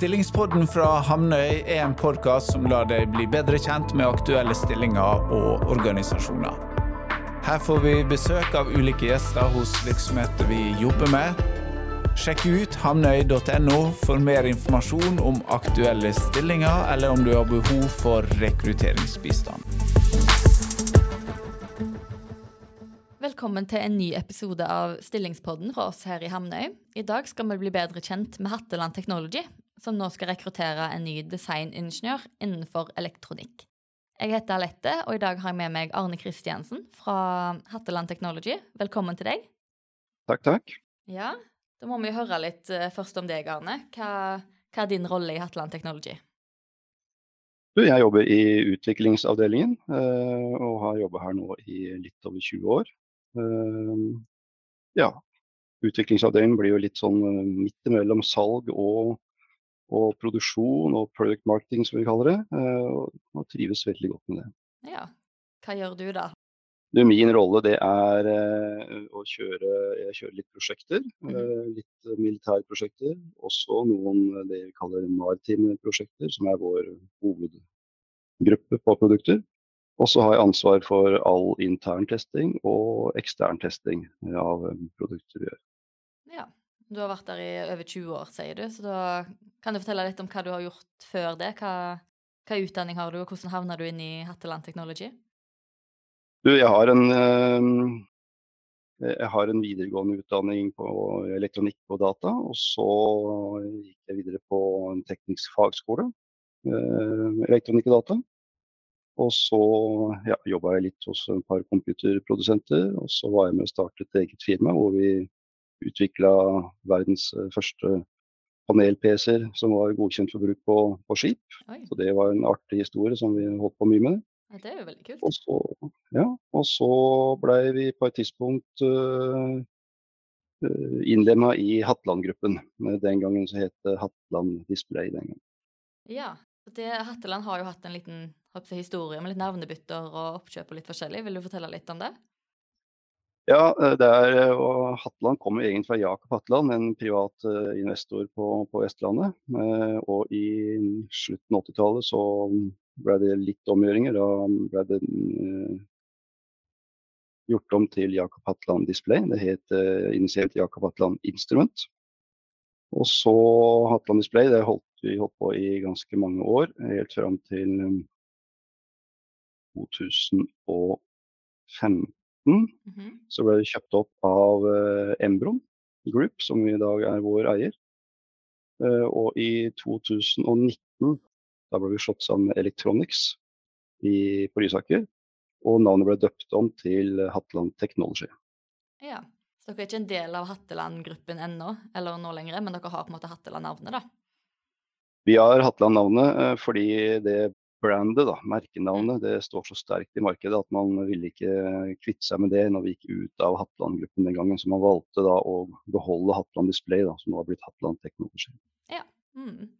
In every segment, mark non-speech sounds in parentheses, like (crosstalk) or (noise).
Stillingspodden fra Hamnøy er en podkast som lar deg bli bedre kjent med aktuelle stillinger og organisasjoner. Her får vi besøk av ulike gjester hos virksomheter vi jobber med. Sjekk ut hamnøy.no for mer informasjon om aktuelle stillinger, eller om du har behov for rekrutteringsbistand. Velkommen til en ny episode av Stillingspodden fra oss her i Hamnøy. I dag skal vi bli bedre kjent med Hatteland Technology, som nå skal rekruttere en ny designingeniør innenfor elektronikk. Jeg heter Alette, og i dag har jeg med meg Arne Kristiansen fra Hatteland Technology. Velkommen til deg. Takk, takk. Ja, Da må vi høre litt uh, først om deg, Arne. Hva, hva, er din rolle i Hatteland Technology? Jeg jobber i utviklingsavdelingen, uh, og har jobba her nå i litt over 20 år. Uh, ja, utviklingsavdelingen blir jo litt sånn midt imellom salg og og produksjon og product marketing, som vi kaller det. Eh, og trives veldig godt med det. Ja. Hva gjør du da? Du, min rolle det er uh, å kjøre Jeg kjører litt prosjekter. Uh, litt militære prosjekter. Også noen det vi kaller maritime prosjekter, som er vår hovedgruppe på produkter. Og så har jeg ansvar for all intern testing og ekstern testing av produkter vi gjør. Du har vært der i over 20 år, sier du. Så da kan du fortelle litt om hva du har gjort før det? Hva, hva utdanning har du, og hvordan havna du inn i Hatteland Technology? Du, jeg har en øh, jeg har en videregående utdanning på elektronikk og data. Og så gikk jeg videre på en teknisk fagskole, øh, elektronikk og data. Og så ja, jobba jeg litt hos et par computerprodusenter. Og så var jeg med og startet et eget firma hvor vi utvikla verdens første panel-PC-er som var godkjent for bruk på, på skip. Oi. Så det var en artig historie som vi holdt på mye med. Ja, det er jo veldig kult. Og så, ja, og så blei vi på et tidspunkt uh, innlemma i Hatteland-gruppen. Den gangen så het det Hatteland Display. den gangen. Ja, det, Hatteland har jo hatt en liten historie med litt navnebytter og oppkjøp og litt forskjellig. Vil du fortelle litt om det? Ja, eh, det er, eh, og Hatteland kommer egentlig fra Jakob Hatteland, en privat uh, investor på, på Vestlandet. Og i slutten av 80-tallet så ble det litt omgjøringer. Da ble det gjort om til Jakob Hatteland Display. Det het initielt Jakob Hatteland Instrument. Og så Hatteland Display, det holdt vi holdt på i ganske mange år, helt fram til 2015. Mm -hmm. Så ble det kjøpt opp av Embron Group, som i dag er vår eier. Uh, og i 2019 da ble vi slått sammen med Electronics i, på Lysaker. Og navnet ble døpt om til Hatteland Technology. Ja, Så dere er ikke en del av Hatteland-gruppen ennå, eller nå lenger, men dere har på en måte Hatteland-navnet, da? Vi har Hatteland-navnet uh, fordi det brandet, da, merkenavnet, det står så sterkt i markedet at man ville ikke kvitte seg med det når vi gikk ut av Hatland-gruppen den gangen. Så man valgte da å beholde Hatland Display, da, som nå har blitt Hatland Technology. Ja. Mm.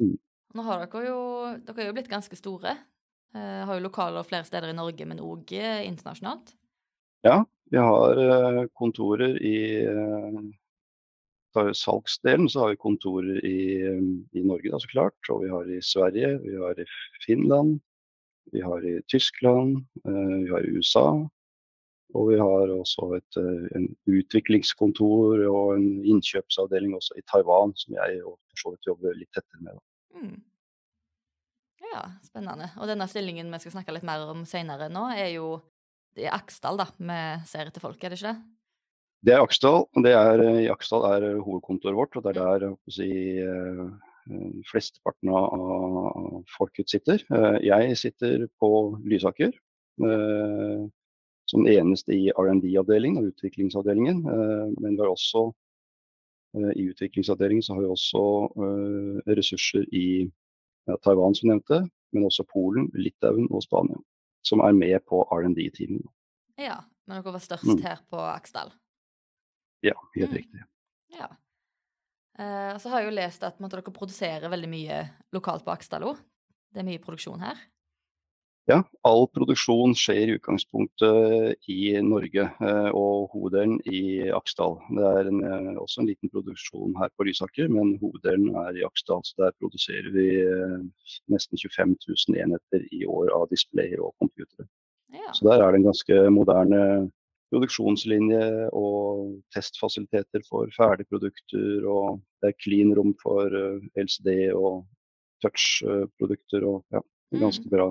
Mm. Nå har dere jo, dere er jo blitt ganske store. Eh, har jo lokaler flere steder i Norge, men òg eh, internasjonalt. Ja, vi har eh, kontorer i eh, tar salgsdelen, så har vi kontorer i, i Norge, da, så klart. Og vi har i Sverige, vi har i Finland, vi har i Tyskland, eh, vi har i USA. Og vi har også et eh, en utviklingskontor og en innkjøpsavdeling også i Taiwan, som jeg for så vidt jobber litt tettere med. Mm. Ja, spennende. Og denne stillingen vi skal snakke litt mer om senere nå, er jo i Aksdal da, vi ser etter folk, er det ikke det? Det er Aksdal. Det er, I Aksdal er hovedkontoret vårt, og det er der si, eh, flesteparten av folket sitter. Eh, jeg sitter på Lysaker eh, som eneste i R&D-avdelingen og utviklingsavdelingen. Men vi har også i utviklingsavdelingen så har vi også ressurser i Taiwan, som nevnte, men også Polen, Litauen og Spania, som er med på R&D-teamet. Ja, men dere var størst mm. her på Aksdal? Ja, helt mm. riktig. Ja. Uh, så har jeg jo lest at måtte, dere produserer veldig mye lokalt på Aksdalo. Det er mye produksjon her? Ja, all produksjon skjer i utgangspunktet i Norge, eh, og hoveddelen i Aksdal. Det er en, eh, også en liten produksjon her på Lysaker, men hoveddelen er i Aksdal. Så der produserer vi nesten 25 000 enheter i år av displayer og computere. Ja. Så der er det en ganske moderne produksjonslinje og testfasiliteter for ferdigprodukter. Og det er clean rom for LCD og touch-produkter. og ja, ganske Mm. bra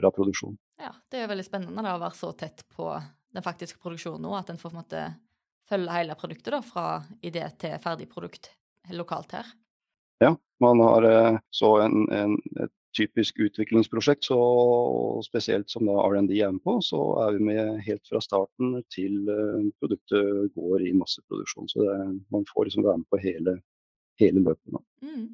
bra produksjon. Ja, det er veldig spennende da, å være så tett på den faktiske produksjonen nå, at en får på en måte følge hele produktet da, fra idé til ferdig produkt lokalt her. Ja, man har eh, så en, en, et typisk utviklingsprosjekt, så spesielt som R&D er med på, så er vi med helt fra starten til uh, produktet går i masseproduksjon. Så det, man får liksom være med på hele, hele løpet. Mm.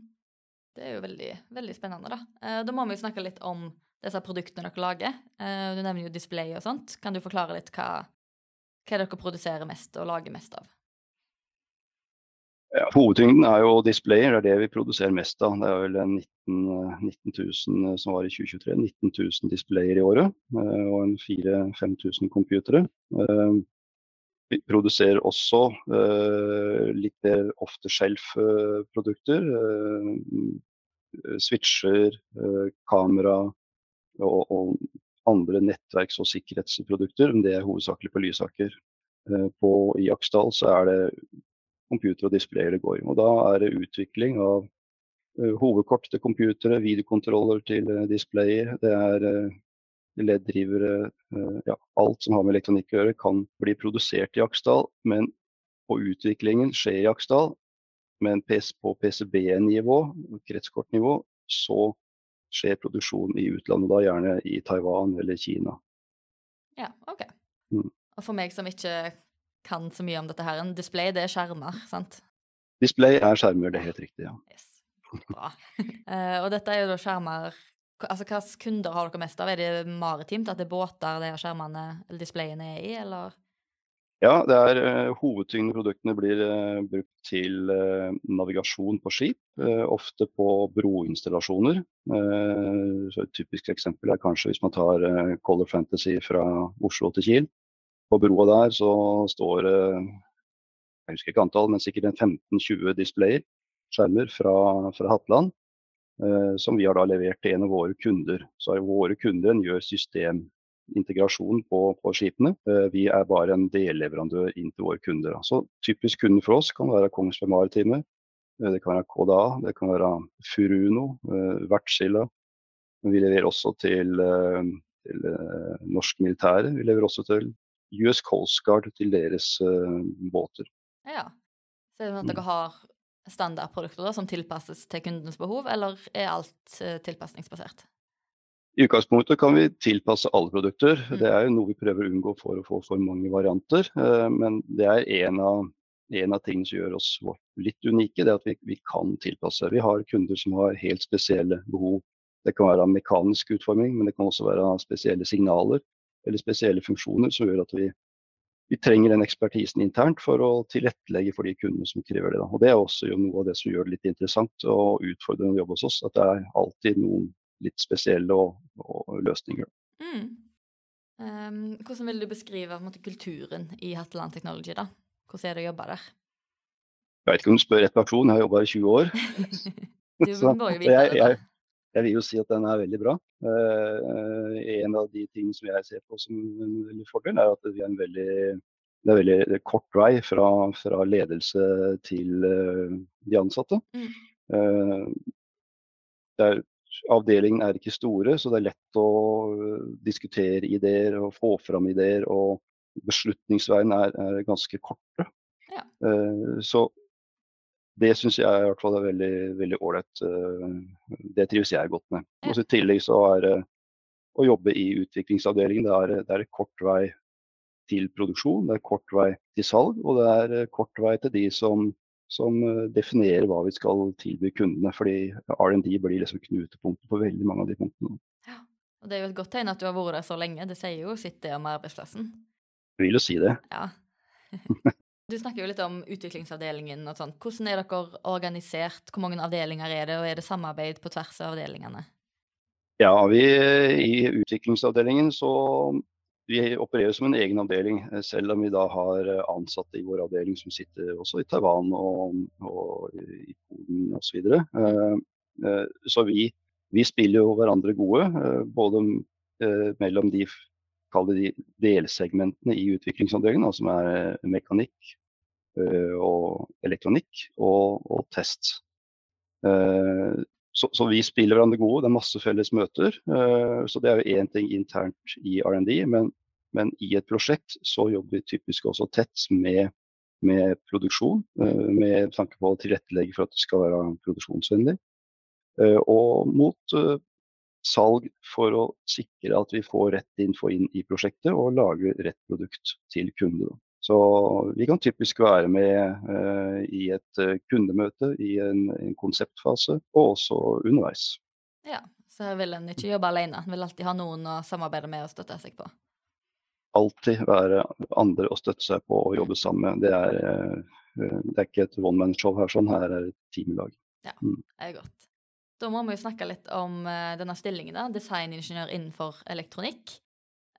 Det er jo veldig, veldig spennende, da. Eh, da må vi snakke litt om disse produktene dere lager. Eh, du nevner jo display og sånt. Kan du forklare litt hva, hva dere produserer mest og lager mest av? Ja, hovedtyngden er jo displayer, det er det vi produserer mest av. Det er vel 19, 19 000 som var i 2023. 19 000 displayer i året eh, og en 4000-5000 computere. Eh, vi produserer også uh, litt mer ofte shelf-produkter. Uh, switcher, kamera og, og, andre nettverks- og sikkerhetsprodukter. Men det er hovedsakelig på Lysaker. På, I Aksdal så er det computer og displayer det går i. Og da er det utvikling av hovedkort til computere, videokontroller til displayer. Det er LED-drivere, ja, alt som har med elektronikk å gjøre, kan bli produsert i Aksdal. Men på utviklingen skjer i Aksdal. Men på PCB-nivå, kretskortnivå, så skjer produksjonen i utlandet. Da gjerne i Taiwan eller Kina. Ja, OK. Mm. Og for meg som ikke kan så mye om dette her, en display det er skjermer, sant? Display er skjermer, det er helt riktig, ja. Yes. Bra. uh, (laughs) og dette er jo da skjermer Altså, Hvilke kunder har dere mest av? Er det maritimt, at det er båter de skjermene eller displayene er i, eller? Ja, det er uh, hovedtyngden produktene blir uh, brukt til uh, navigasjon på skip. ofte på broinstallasjoner. så et typisk eksempel er kanskje hvis man tar Color Fantasy fra Oslo til Kiel. På broa der så står det, jeg husker ikke antall, men sikkert en 15-20 displayer, skjermer fra, fra Hatland. som vi har da levert til en av våre kunder. Så våre kunder gjør systemintegrasjon på, på skipene. vi er bare en delleverandør inn til våre kunder. Så typisk kunden for oss kan være Kongsberg Maritime, det kan være KDA, det kan være Furuno, Vertsila. Men vi leverer også til, til norsk militære. Vi leverer også til US Coast Guard til deres båter. Ja. Så er det sånn at dere har standardprodukter da, som tilpasses til kundens behov, eller er alt uh, tilpasningsbasert? I utgangspunktet kan vi tilpasse alle produkter. Mm. Det er jo noe vi prøver å unngå for å få for mange varianter. Uh, men det er en av, en av tingene som gjør oss litt unike, det er at vi, vi, kan tilpasse. Vi har kunder som har helt spesielle behov. Det kan være mekanisk utforming, men det kan også være spesielle signaler eller spesielle funksjoner som gjør at vi vi trenger den ekspertisen internt for å tilrettelegge for de kundene som krever det. Da. Og Det er også noe av det som gjør det litt interessant og utfordrende å jobbe hos oss. At det er alltid noen litt spesielle og, og løsninger. Mm. Um, hvordan vil du beskrive måte, kulturen i Hatteland Technology? da? Hvordan er det å jobbe der? Jeg vet ikke om du spør rett person, jeg har jobba i 20 år. (laughs) du må (laughs) jo vite det. Jeg, vil jo si at den er veldig bra. Uh, en av de tingene som jeg ser på som en veldig fordel, er at vi er en veldig, det er veldig kort vei fra, fra ledelse til uh, de ansatte. Mm. Uh, er, avdelingen er ikke store, så det er lett å diskutere ideer og få fram ideer. Og beslutningsveien er, er ganske korte. Ja. så det syns jeg i hvert fall er veldig veldig ålreit. Det trives jeg godt med. Og I tillegg så er det å jobbe i utviklingsavdelingen, det er, det er kort vei til produksjon, det er kort vei til salg, og det er kort vei til de som, som definerer hva vi skal tilby kundene. Fordi R&D blir liksom knutepunktet på veldig mange av de punktene. Ja. Og Det er jo et godt tegn at du har vært der så lenge. Det sier jo sitt det om arbeidsplassen. Jeg vil jo si det. Ja. (laughs) Du snakker jo litt om utviklingsavdelingen og sånn. Hvordan er dere organisert? Hvor mange avdelinger er det, og er det samarbeid på tvers av avdelingene? Ja, vi i utviklingsavdelingen så vi opererer som en egen avdeling, eh, selv om vi da har eh, ansatte i vår avdeling som sitter også i Taiwan og, og i Polen osv. Så, uh, så vi, vi, spiller jo hverandre gode, både mellom de, de delsegmentene i utviklingsavdelingen, som er mekanikk og elektronikk og, og test. Så, så, vi spiller hverandre gode, det er masse felles møter. Så det er jo én ting internt i R&D, men, men, i et prosjekt så jobber vi typisk også tett med, med produksjon. Med tanke på å tilrettelegge for at det skal være produksjonsvennlig. Og mot salg for å sikre at vi får rett info inn i prosjektet og lager rett produkt til kundene. Så vi kan typisk være med uh, i et uh, kundemøte i en, en, konseptfase, og også underveis. Ja, så vil en ikke jobbe alene, en vil alltid ha noen å samarbeide med og støtte seg på? Alltid være andre å støtte seg på og jobbe sammen med. Det er, uh, det er ikke et one man-show her, sånn. her er et teamlag. Ja, mm. det er godt. Da må vi jo snakke litt om denne stillingen, da, designingeniør innenfor elektronikk.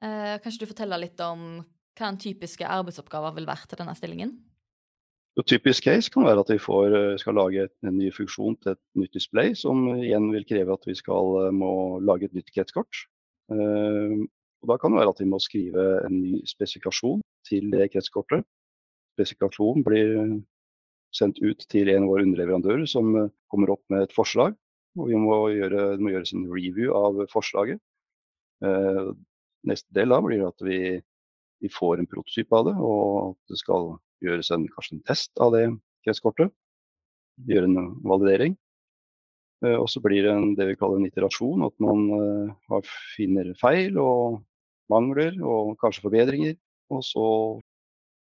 Eh, kanskje du forteller litt om hva en typiske arbeidsoppgaver vil være til denne stillingen? Et typisk case kan være at vi får, eh, skal lage en ny funksjon til et nytt display, som igjen vil kreve at vi skal, eh, må lage et nytt kretskort. Og da kan det være at vi må skrive en ny spesifikasjon til det kretskortet. Spesifikasjonen blir sendt ut til en av våre underleverandører som kommer opp med et forslag. Og vi må gjøre, må gjøres en review av forslaget. Eh, neste del da blir at vi vi får en prototyp av det, og at det skal gjøres en, kanskje en test av det kretskortet. Gjøre en validering. Eh, og så blir det en, det vi kaller en iterasjon, at man eh, finner feil og mangler og kanskje forbedringer. Og så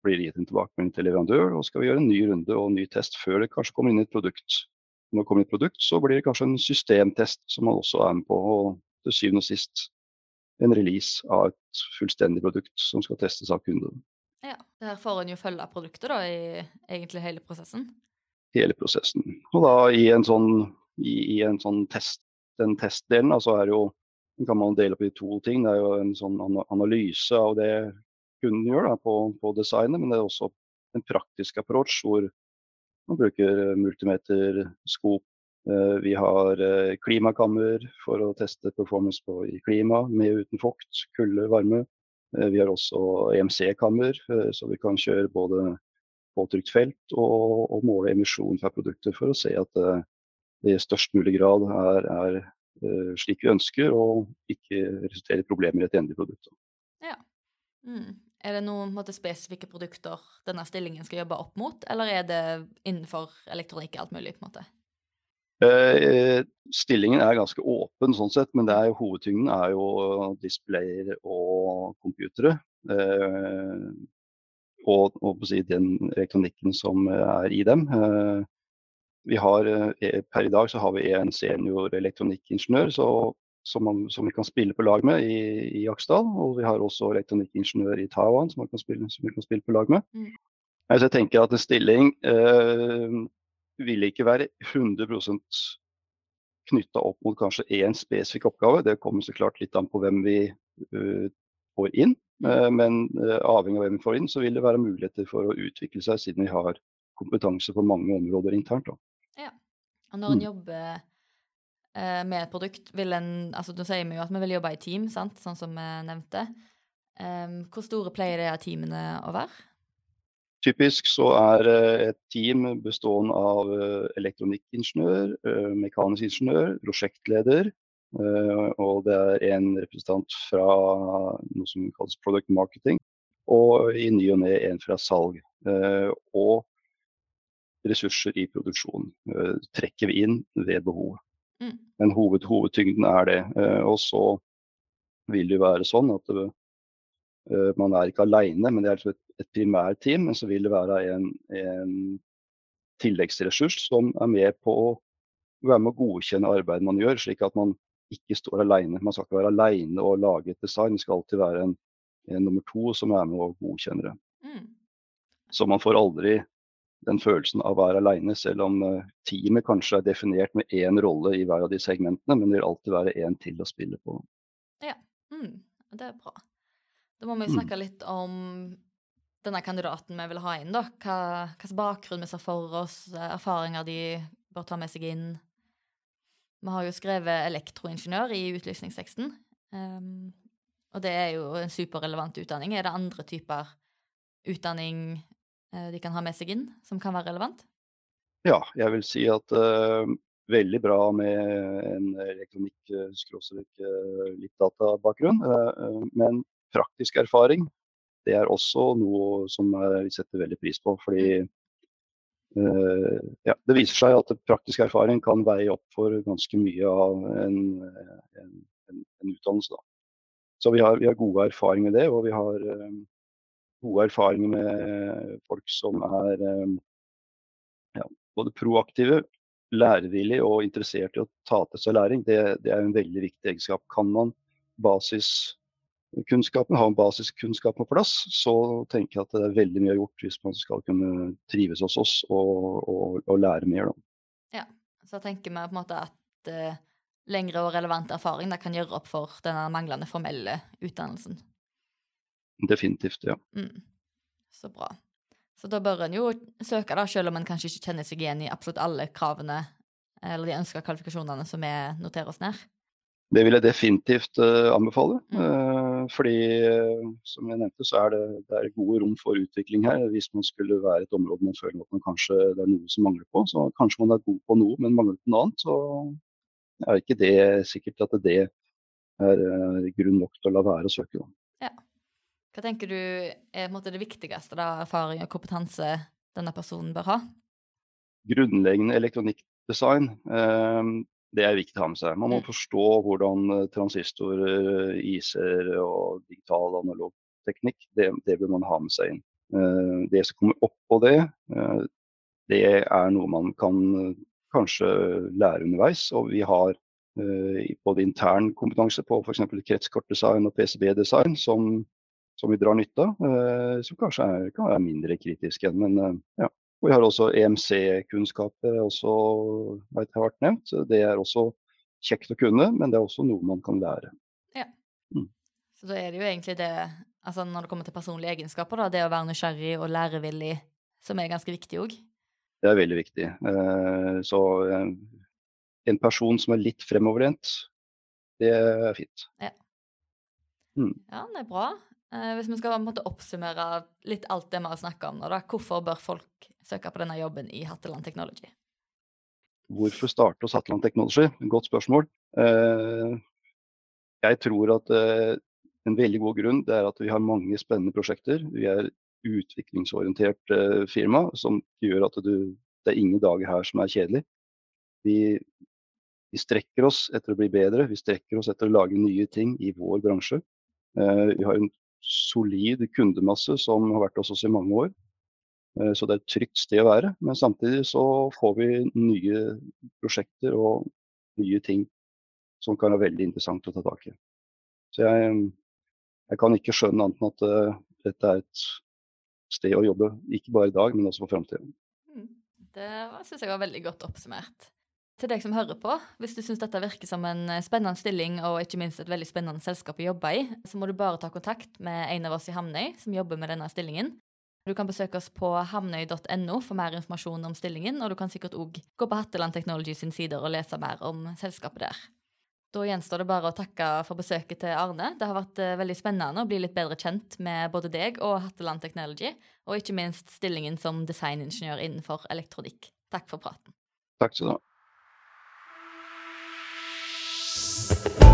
blir det gitt en tilbakemelding til leverandør, og skal vi gjøre en ny runde og en ny test før det kanskje kommer inn et produkt. Når det kommer et produkt, så blir det kanskje en systemtest som man også er med på. Og til syvende og sist en release av et fullstendig produkt som skal testes av kunden. Ja, det her får en jo følge av produktet da, i egentlig hele prosessen? Hele prosessen. Og da i en sånn, i, i en sånn test, den testdelen, altså er jo, den kan man dele opp i to ting. Det er jo en sånn analyse av det kunden gjør da, på, på designet, men det er også en praktisk approach hvor man bruker multimeter, skop, Eh, vi har eh, klimakammer for å teste performance på, i klima, med uten fukt, kulde, varme. Eh, vi har også EMC-kammer, så vi kan kjøre både påtrykt felt og, og, måle emisjon fra produktet for å se at det i størst mulig grad er, er slik vi ønsker, og ikke resulterer i problemer i et endelig produkt. Ja. Mm. Er det noen måte, spesifikke produkter denne stillingen skal jobbe opp mot, eller er det innenfor elektronikk alt mulig? på en måte? Eh, stillingen er ganske åpen sånn sett, men er jo, hovedtyngden er jo displayer og computere. Eh, og, og si, den elektronikken som er i dem. Eh, har, per i dag så har vi en senior elektronikkingeniør som, som, vi kan spille på lag med i, i Aksdal. Og vi har også elektronikkingeniør i Taiwan som, vi kan spille, som vi kan spille på lag med. Mm. Altså, jeg tenker at en stilling eh, vil ikke være 100 knytta opp mot kanskje én spesifikk oppgave. Det kommer så klart litt an på hvem vi uh, får inn. Uh, men uh, avhengig av hvem vi får inn, så vil det være muligheter for å utvikle seg, siden vi har kompetanse på mange områder internt. Da. Ja, og når en mm. jobber med et produkt, vil en altså Nå sier vi jo at vi vil jobbe i team, sant? sånn som vi nevnte. Um, hvor store pleier det av teamene å være? Typisk så er et team bestående av eh, elektronikkingeniør, eh, mekanisk ingeniør, prosjektleder. Eh, og det er en representant fra noe som kalles product marketing. Og i ny og ne en fra salg. Og ressurser i produksjon trekker vi inn ved behov. Mm. Men hoved, hovedtyngden er det. Og så vil det være sånn at man er ikke aleine, men det er et et primærteam, men så vil det være en, en, tilleggsressurs som er med på å være med å godkjenne arbeidet man gjør, slik at man ikke står alene. Man skal ikke være alene og lage et design, det skal alltid være en, en nummer to som er med å godkjenne det. Mm. Så man får aldri den følelsen av å være aleine, selv om uh, teamet kanskje er definert med én rolle i hver av de segmentene, men det vil alltid være én til å spille på. Ja, mm, det er bra. Da må vi mm. snakke litt om denne kandidaten vi vil ha inn, da. Hva slags bakgrunn vi ser for oss, erfaringer de bør ta med seg inn. Vi har jo skrevet elektroingeniør i utlysningsteksten. Um, og det er jo en superrelevant utdanning. Er det andre typer utdanning de kan ha med seg inn, som kan være relevant? Ja, jeg vil si at uh, veldig bra med en elektronikk, uh, skråstrek, litt databakgrunn. men praktisk erfaring det er også noe som vi setter veldig pris på. fordi uh, ja, Det viser seg at praktisk erfaring kan veie opp for ganske mye av en, en, en, en utdannelse. Da. Så vi har, vi har, gode erfaringer med det, og vi har gode erfaringer med folk som er um, ja, både proaktive, lærevillige og interessert i å ta til seg læring. Det, det er en veldig viktig egenskap. Kan man basiskunnskapen, ha en basiskunnskap på plass, så tenker jeg at det er veldig mye gjort hvis man skal kunne trives hos oss og, og, og lære mer. Da. Ja, så tenker vi på en måte at uh, lengre og relevant erfaring kan gjøre opp for denne manglende formelle utdannelsen. Definitivt, ja. Mm. Så bra. Så da bør en jo søke, da, selv om en kanskje ikke kjenner seg igjen i absolutt alle kravene eller de ønska kvalifikasjonene som vi noterer oss ned. Det vil jeg definitivt uh, anbefale. Mm. Uh, fordi uh, som jeg nevnte, så er det, det er gode rom for utvikling her. Hvis man skulle være et område man føler at man kanskje det er noe som mangler på, så kanskje man er god på noe, men mangler på noe annet, så er ikke det sikkert at det er grunn nok til å la være å søke. Da. Hva tenker du er måte, det viktigste da, erfaring og kompetanse denne personen bør ha? Grunnleggende elektronikkdesign det er viktig å ha med seg. Man må forstå hvordan eh, transistorer, IC-er og digital analog teknikk, det, det bør man ha med seg inn. Eh, det som kommer oppå det, eh, det er noe man kan kanskje lære underveis. Og vi har både intern kompetanse på f.eks. kretskortdesign og PCB-design som, som, vi drar nytte av. Som kanskje er, kan være mindre kritiske. Men ja, og vi har også EMC-kunnskap, også vet jeg har vært nevnt. Det er også kjekt å kunne, men det er også noe man kan lære. Ja. Mm. Så da er det jo egentlig det, altså når det kommer til personlige egenskaper, da, det å være nysgjerrig og lærevillig, som er ganske viktig òg? Det er veldig viktig. Eh, så eh, en person som er litt fremoverlent, det er fint. Ja. Mm. ja, det er bra. Eh, hvis vi skal måte oppsummere litt alt det vi har snakka om nå, da, hvorfor bør folk søke på denne jobben i Hatteland Technology? Hvorfor starte hos Hatteland Technology? Godt spørsmål. Eh, jeg tror at eh, en veldig god grunn er at vi har mange spennende prosjekter. Vi er utviklingsorientert firma som gjør at du, det er ingen dager her som er kjedelig. Vi, vi strekker oss etter å bli bedre, vi strekker oss etter å lage nye ting i vår bransje. Vi har en solid kundemasse som har vært hos oss i mange år. Eh, så det er et trygt sted å være. Men samtidig så får vi nye prosjekter og nye ting som kan være veldig interessant å ta tak i. Så jeg, jeg kan ikke skjønne annet enn at uh, dette er et sted å jobbe, ikke bare i dag, men også for framtiden. Mm. Det syns jeg var veldig godt oppsummert. Til deg som hører på, hvis du syns dette virker som en eh, spennende stilling og ikke minst et veldig spennende selskap å jobbe i, så må du bare ta kontakt med en av oss i Hamnøy som jobber med denne stillingen. Du kan besøke oss på hamnøy.no for mer informasjon om stillingen, og du kan sikkert òg gå på Hatteland Technology sin sider og lese mer om selskapet der. Da gjenstår det bare å takke for besøket til Arne. Det har vært eh, veldig spennende å bli litt bedre kjent med både deg og Hatteland Technology, og ikke minst stillingen som designingeniør innenfor elektronikk. Takk for praten. Takk skal du ha. Bye.